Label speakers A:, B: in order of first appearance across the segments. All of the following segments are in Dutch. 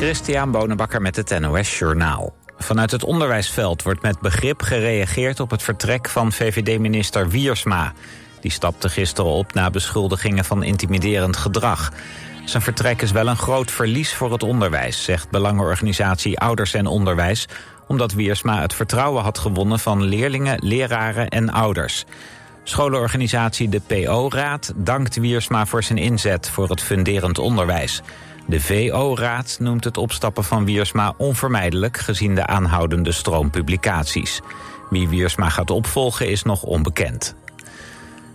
A: Christian Bonenbakker met het NOS Journaal. Vanuit het onderwijsveld wordt met begrip gereageerd op het vertrek van VVD-minister Wiersma. Die stapte gisteren op na beschuldigingen van intimiderend gedrag. Zijn vertrek is wel een groot verlies voor het onderwijs, zegt belangenorganisatie Ouders en Onderwijs, omdat Wiersma het vertrouwen had gewonnen van leerlingen, leraren en ouders. Scholenorganisatie de PO-raad dankt Wiersma voor zijn inzet voor het funderend onderwijs. De VO-raad noemt het opstappen van Wiersma onvermijdelijk... gezien de aanhoudende stroom publicaties. Wie Wiersma gaat opvolgen is nog onbekend.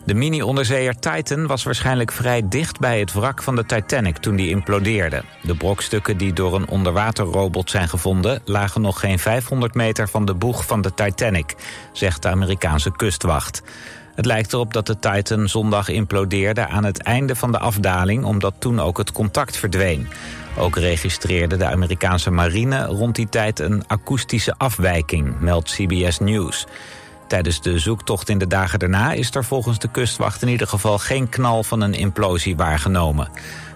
A: De mini-onderzeeër Titan was waarschijnlijk vrij dicht bij het wrak van de Titanic toen die implodeerde. De brokstukken die door een onderwaterrobot zijn gevonden... lagen nog geen 500 meter van de boeg van de Titanic, zegt de Amerikaanse kustwacht. Het lijkt erop dat de Titan zondag implodeerde aan het einde van de afdaling... omdat toen ook het contact verdween. Ook registreerde de Amerikaanse marine rond die tijd een akoestische afwijking, meldt CBS News. Tijdens de zoektocht in de dagen daarna is er volgens de kustwacht in ieder geval geen knal van een implosie waargenomen.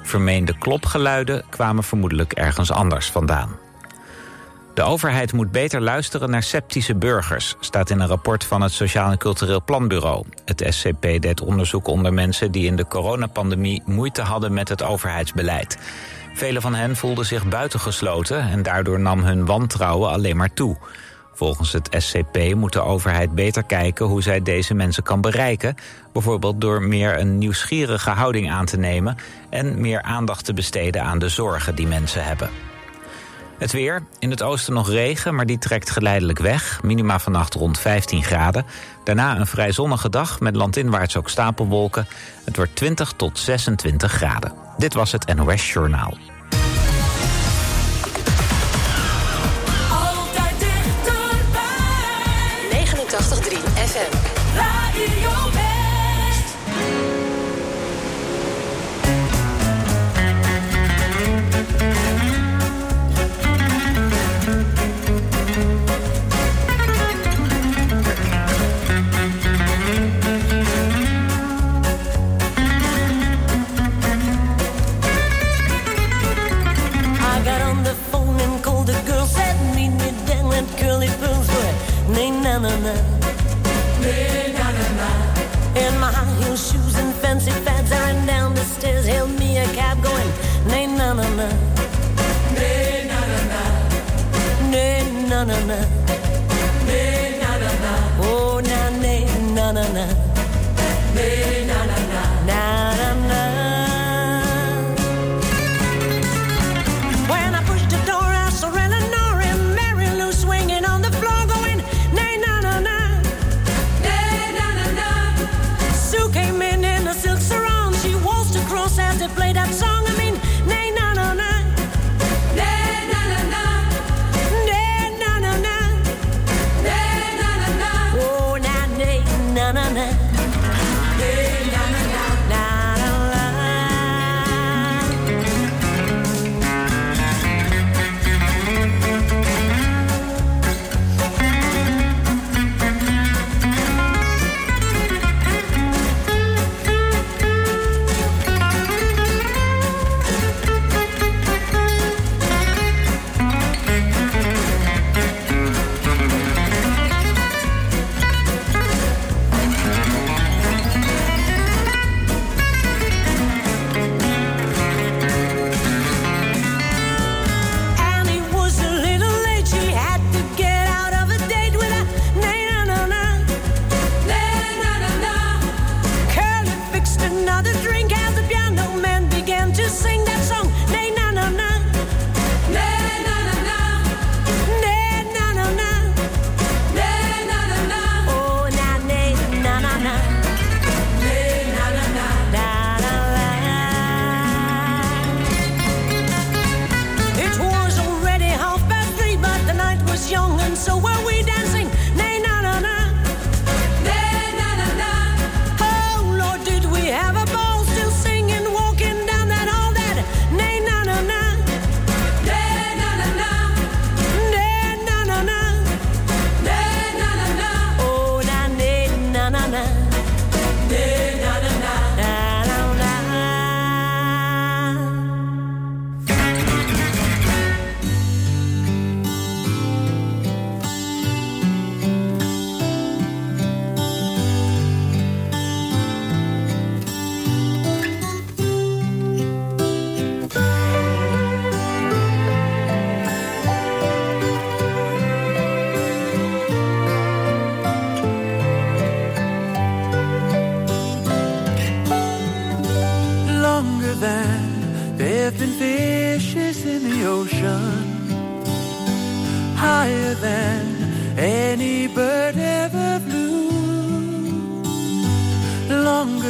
A: Vermeende klopgeluiden kwamen vermoedelijk ergens anders vandaan. De overheid moet beter luisteren naar sceptische burgers... staat in een rapport van het Sociaal en Cultureel Planbureau. Het SCP deed onderzoek onder mensen die in de coronapandemie... moeite hadden met het overheidsbeleid. Velen van hen voelden zich buitengesloten... en daardoor nam hun wantrouwen alleen maar toe. Volgens het SCP moet de overheid beter kijken hoe zij deze mensen kan bereiken. Bijvoorbeeld door meer een nieuwsgierige houding aan te nemen... en meer aandacht te besteden aan de zorgen die mensen hebben. Het weer. In het oosten nog regen, maar die trekt geleidelijk weg. Minima vannacht rond 15 graden. Daarna een vrij zonnige dag met landinwaarts ook stapelwolken. Het wordt 20 tot 26 graden. Dit was het NOS Journaal.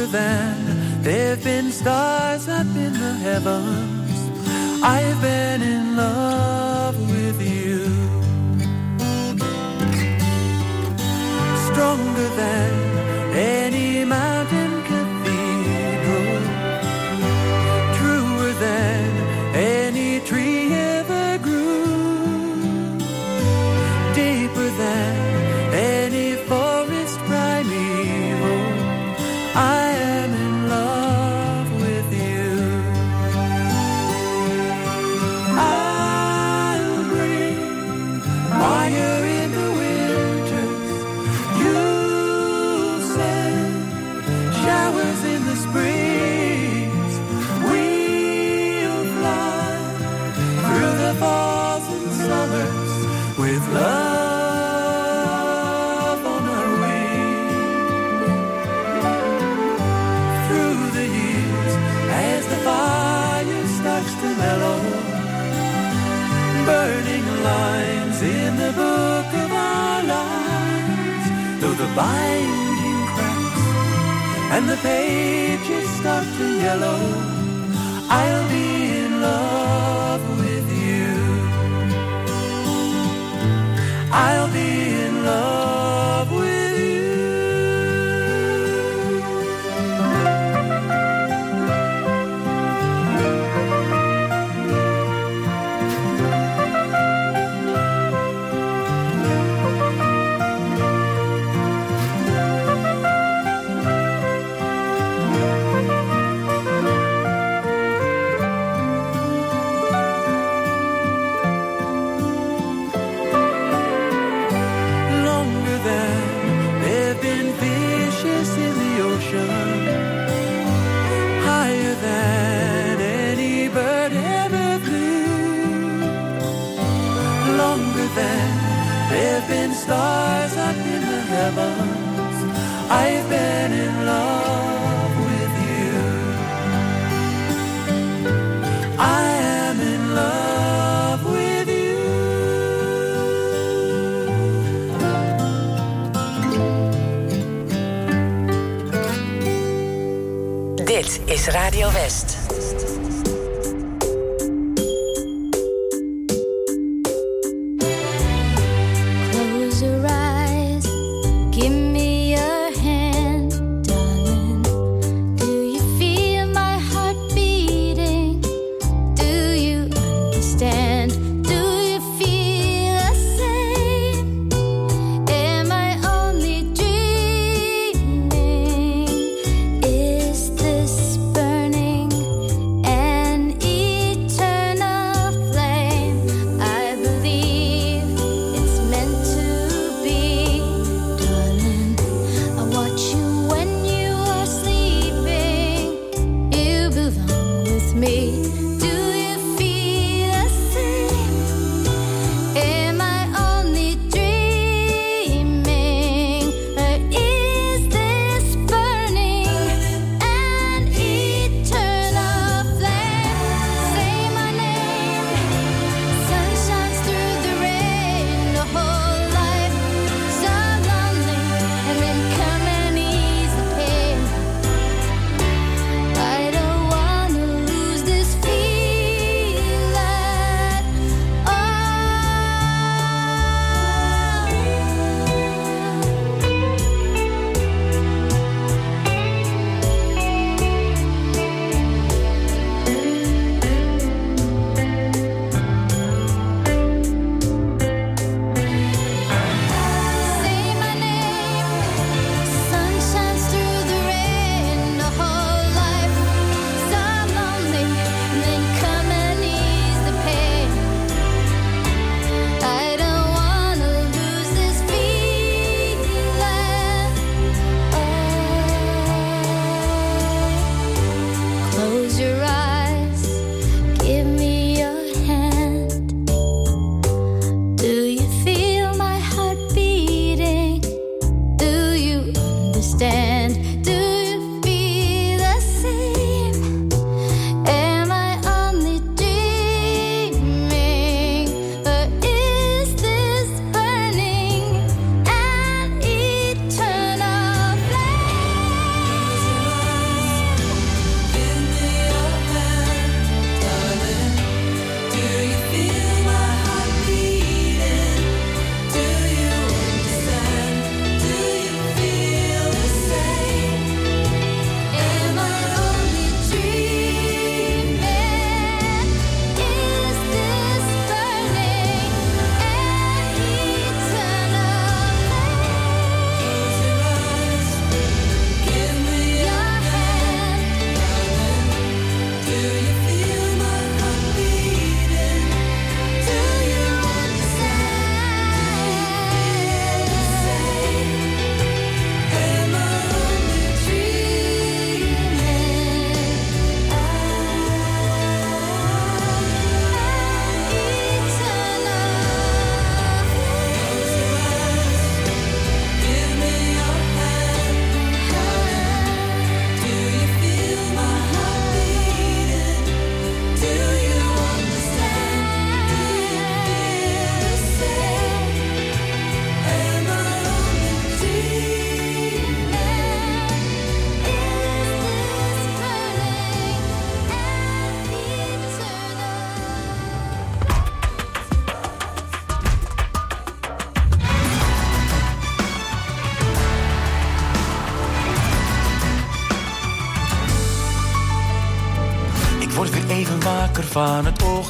B: stronger than there've been stars up in the heavens. I've been in love with you, stronger than. binding cracks and the pages start to yellow, I'll be in love with you. I'll be
C: Radio West.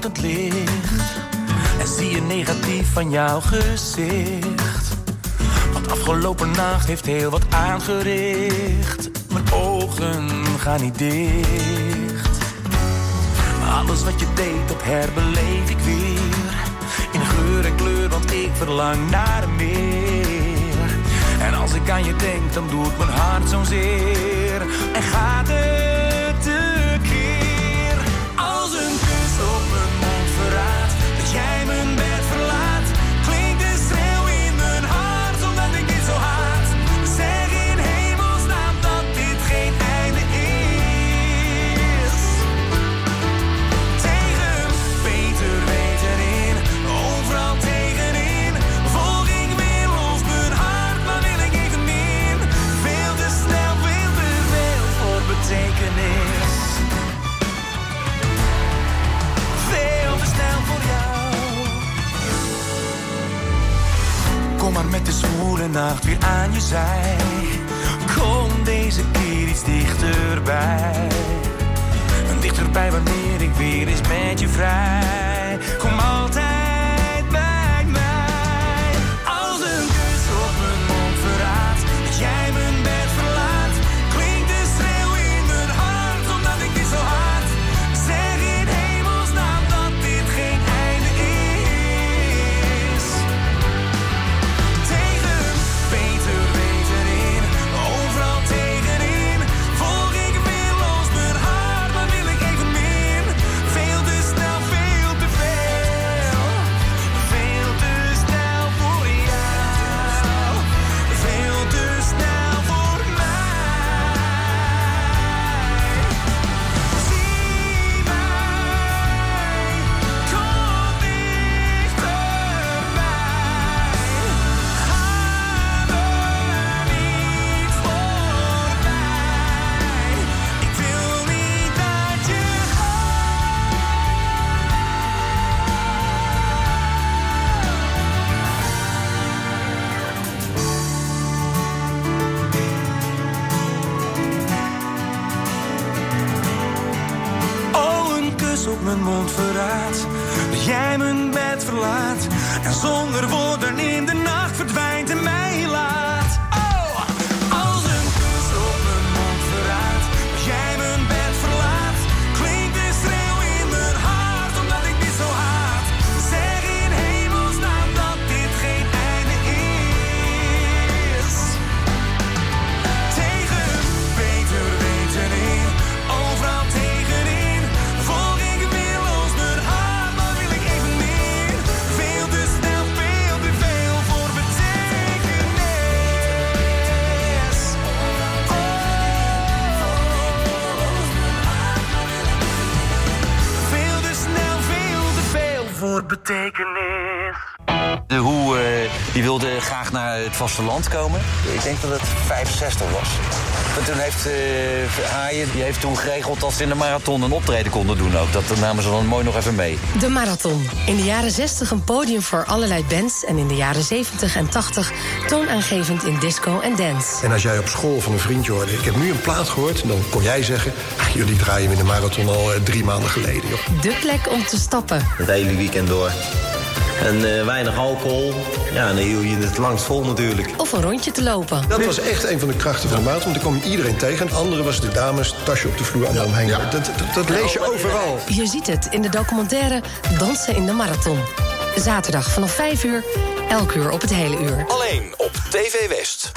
D: Ochtendlicht en zie je negatief van jouw gezicht. Want afgelopen nacht heeft heel wat aangericht. Mijn ogen gaan niet dicht. Alles wat je deed, dat herbeleef ik weer. In geur en kleur, want ik verlang naar meer. En als ik aan je denk, dan doet mijn hart zo'n zeer. En gaat het nacht weer aan je zij. Kom deze keer iets dichterbij. Dichterbij wanneer ik weer eens met je vrij.
E: Vasteland komen. Ik denk dat het 65 was. En toen heeft eh Haaien, die heeft toen geregeld dat ze in de marathon een optreden konden doen ook. Dat namen ze dan mooi nog even mee.
F: De Marathon. In de jaren 60 een podium voor allerlei bands... en in de jaren 70 en 80 toonaangevend in disco en dance.
G: En als jij op school van een vriendje hoorde... ik heb nu een plaat gehoord, dan kon jij zeggen... "Ah, jullie draaien in de marathon al eh, drie maanden geleden. Joh.
F: De plek om te stappen.
H: Het hele weekend door. En eh, weinig alcohol. Ja, dan hield je het langst vol natuurlijk.
F: Of een rondje te lopen.
G: Dat was echt een van de krachten van de marathon. Want dan kwam iedereen tegen. En het andere was de dames, tasje op de vloer, allemaal omheen. Dat, dat, dat lees je overal.
F: Je ziet het in de documentaire Dansen in de Marathon. Zaterdag vanaf 5 uur, elk uur op het hele uur.
B: Alleen op TV West.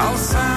I: outside.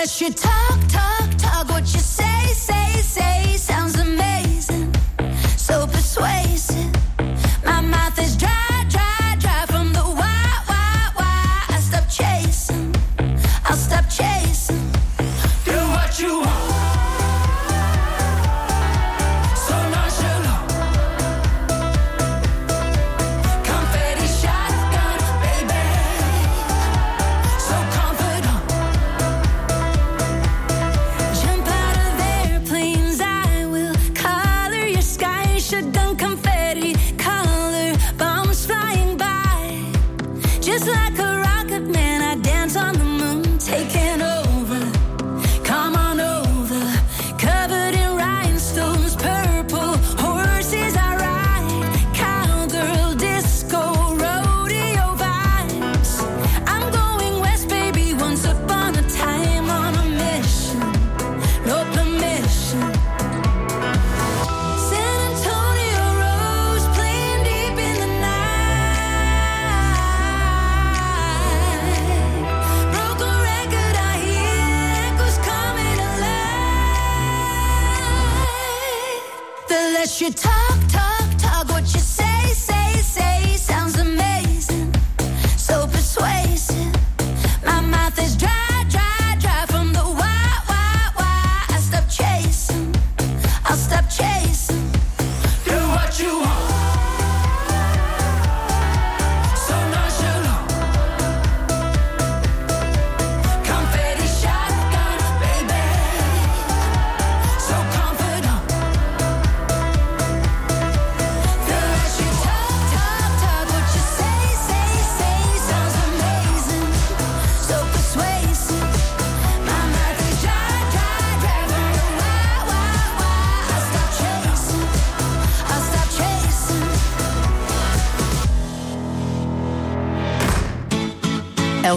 I: unless you
C: talk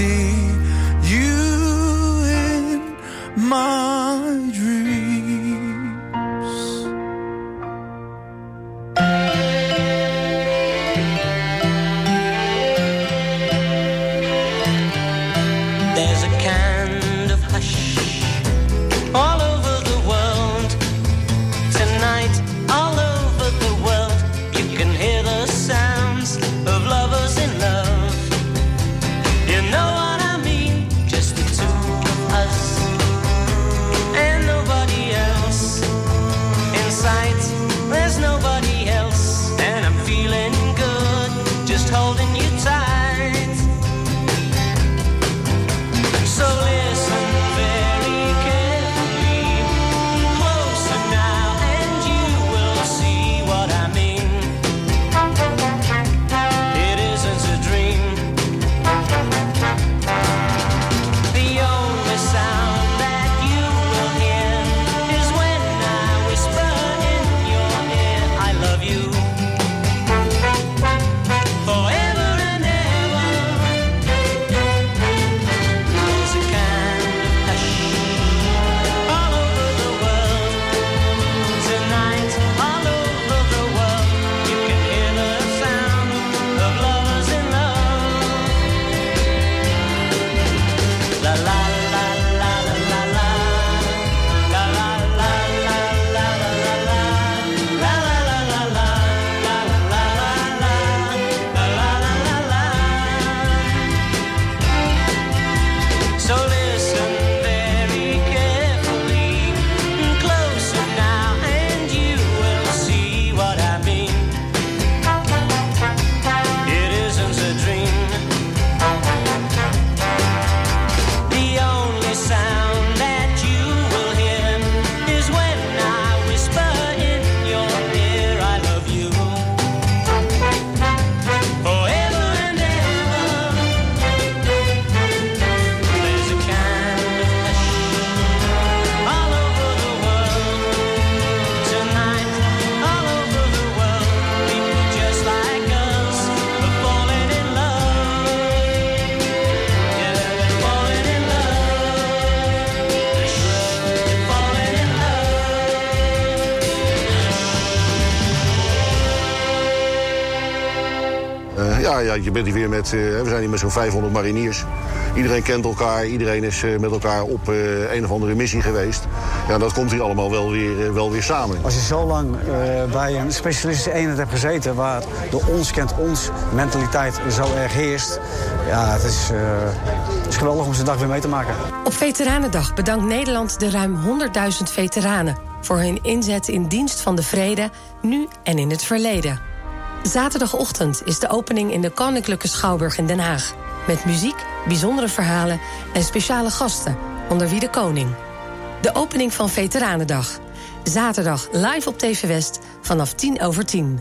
J: see you in my
K: ja, je bent hier weer met, eh, we zijn hier met zo'n 500 mariniers. Iedereen kent elkaar, iedereen is eh, met elkaar op eh, een of andere missie geweest. Ja, dat komt hier allemaal wel weer, wel weer samen.
L: Als je zo lang bij een specialistische eenheid hebt gezeten... waar de ons kent ons mentaliteit zo erg heerst... ja, het is, het is geweldig om zijn dag weer mee te maken.
F: Op Veteranendag bedankt Nederland de ruim 100.000 veteranen... voor hun inzet in dienst van de vrede, nu en in het verleden. Zaterdagochtend is de opening in de Koninklijke Schouwburg in Den Haag. Met muziek, bijzondere verhalen en speciale gasten, onder wie de koning. De opening van Veteranendag. Zaterdag live op TV West vanaf 10 over 10.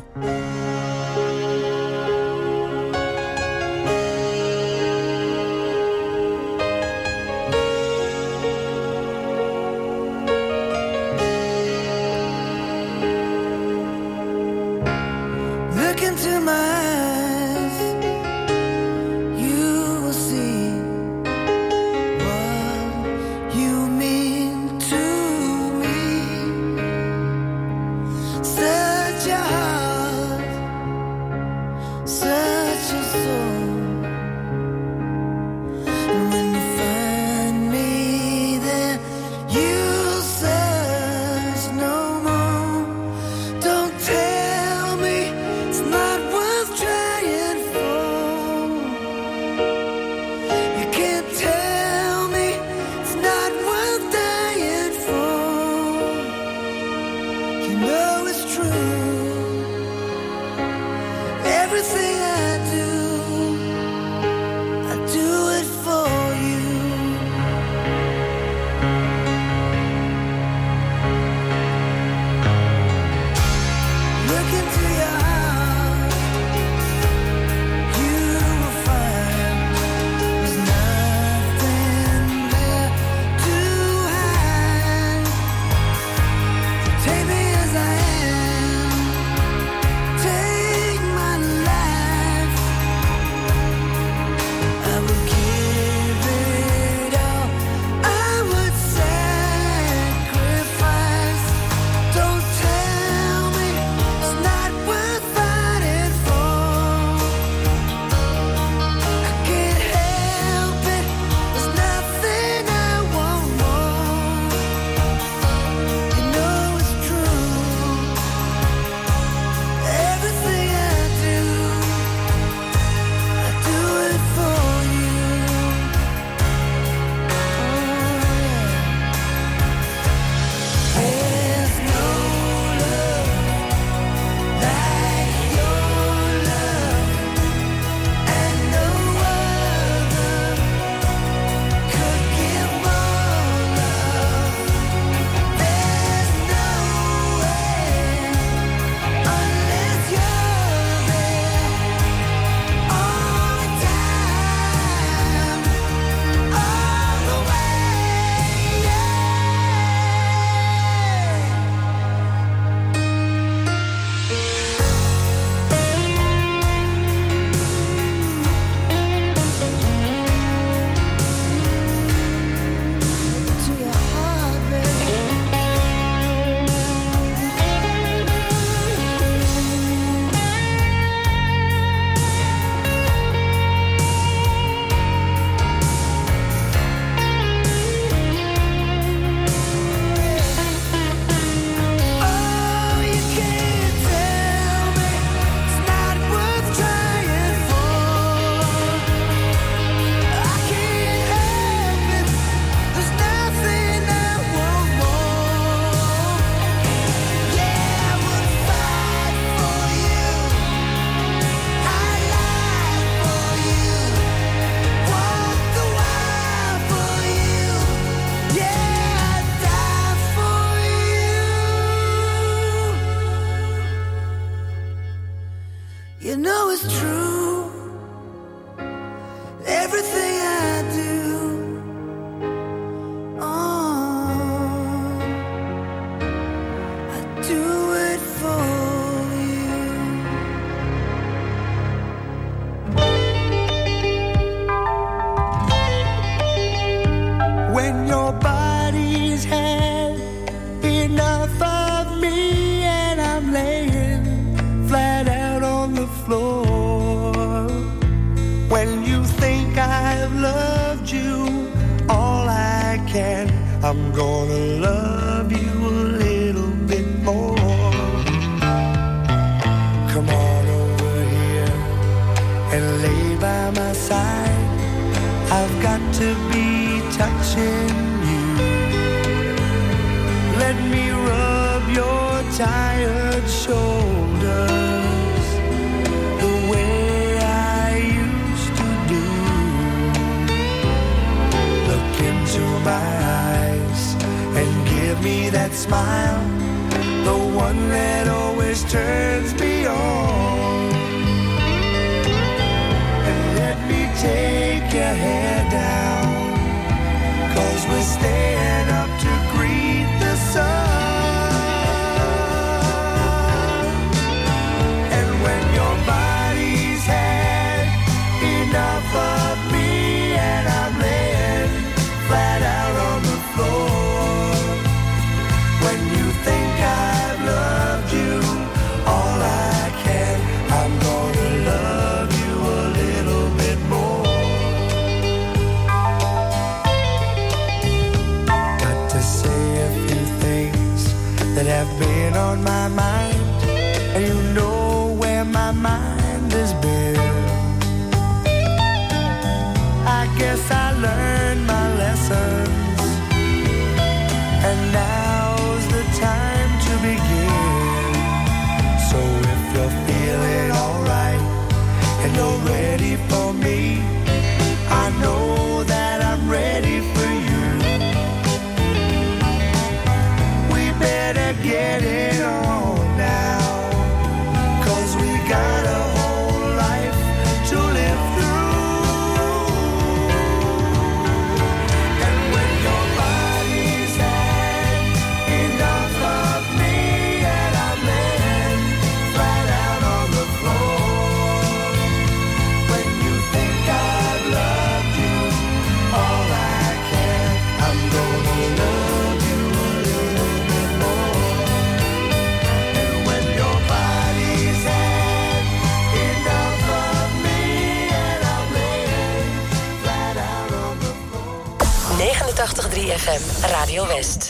C: 89.3 FM, Radio West.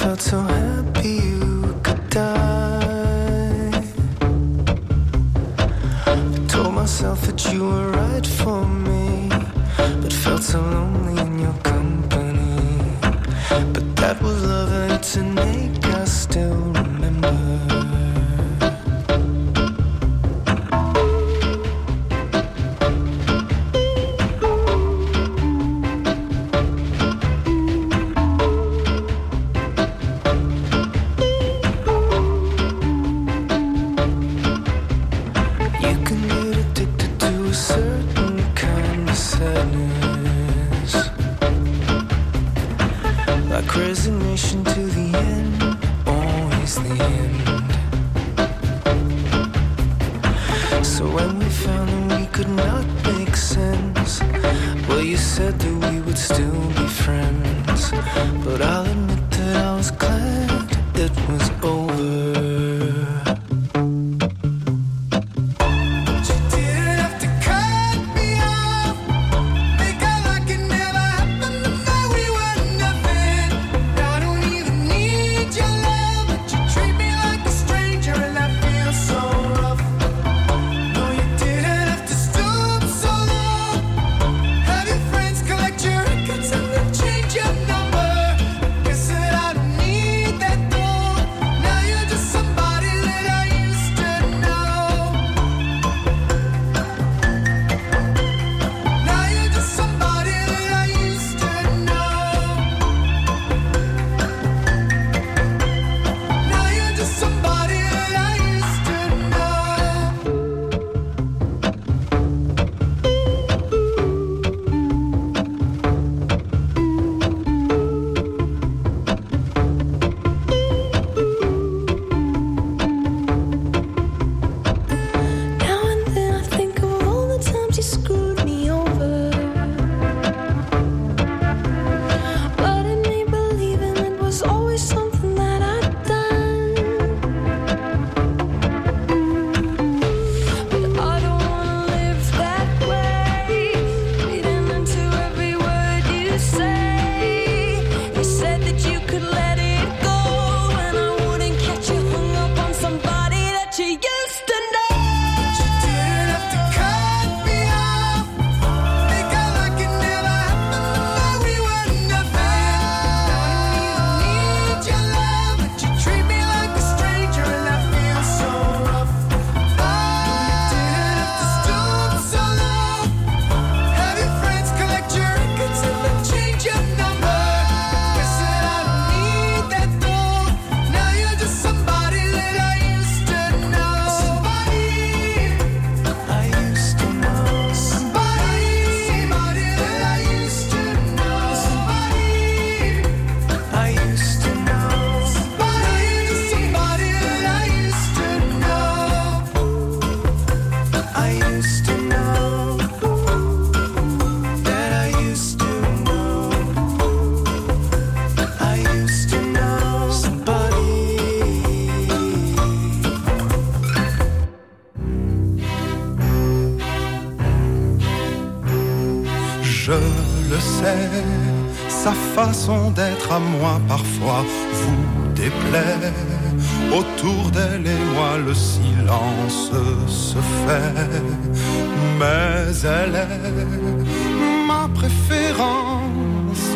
M: felt so happy you could die. I told myself
N: that you were right for me, but felt so lonely in your company. But that was love and it's an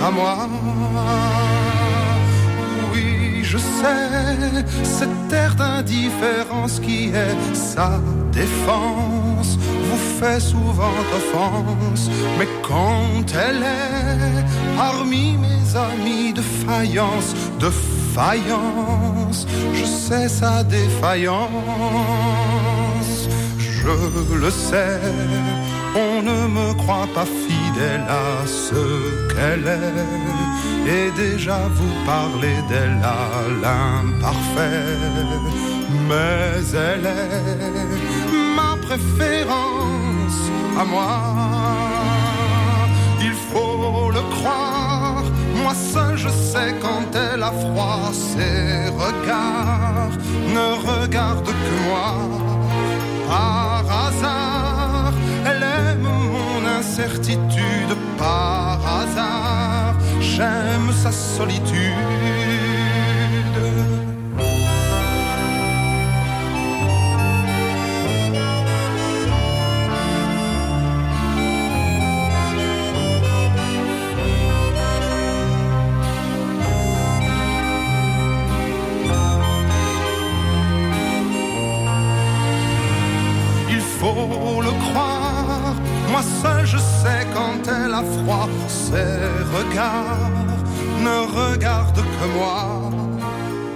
O: à moi. Oui, je sais, cette terre d'indifférence qui est sa défense vous fait souvent offense, mais quand elle est parmi mes amis de faïence, de faïence, je sais sa défaillance, je le sais, on ne me croit pas fidèle à ce qu'elle est, et déjà vous parlez d'elle à l'imparfait, mais elle est ma préférence à moi. Il faut le croire, moi seul je sais quand elle a froid, ses regards. Ne regardent que moi par hasard incertitude par hasard. J'aime sa solitude. Il faut le croire Moi seul je sais quand elle a froid, ses regards ne regardent que moi.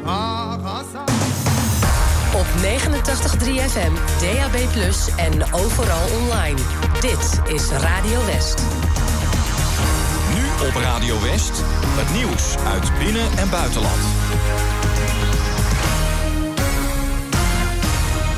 O: Par hasard.
F: Op 89.3 FM, DAB+, en overal online. Dit is Radio West.
P: Nu op Radio West. Het nieuws uit binnen- en buitenland.